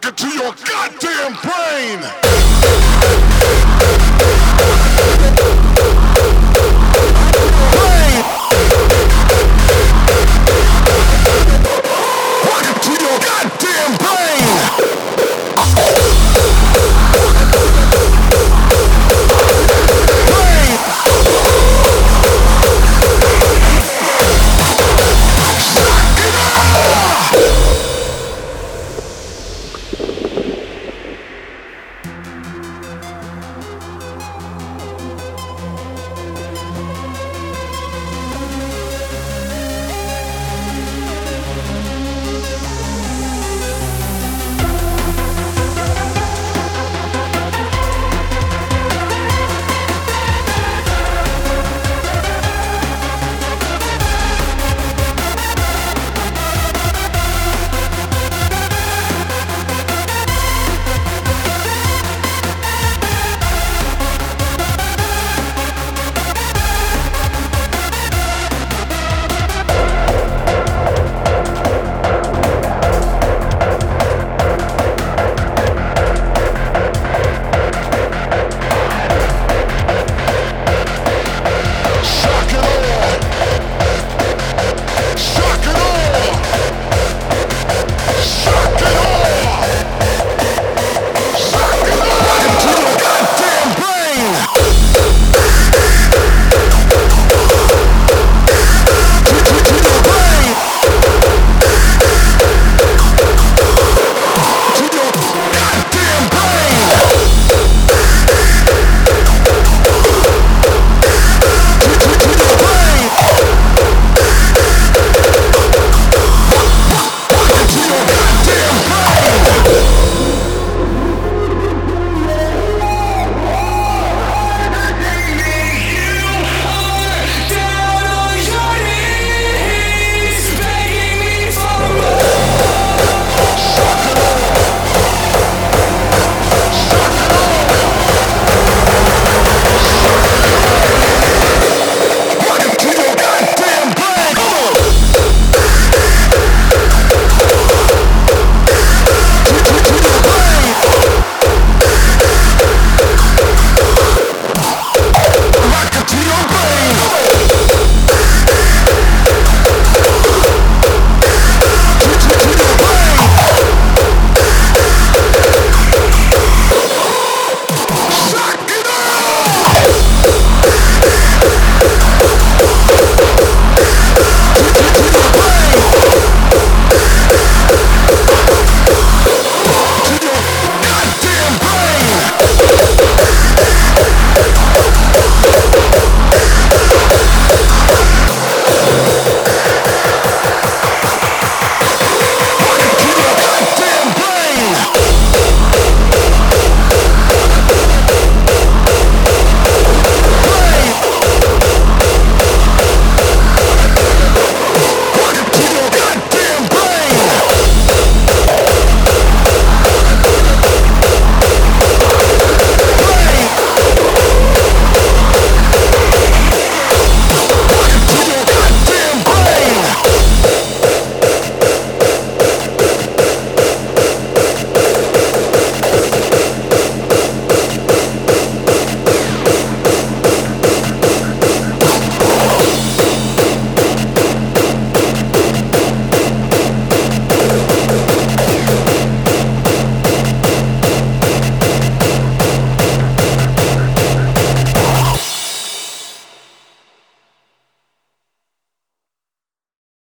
talking to your goddamn brain.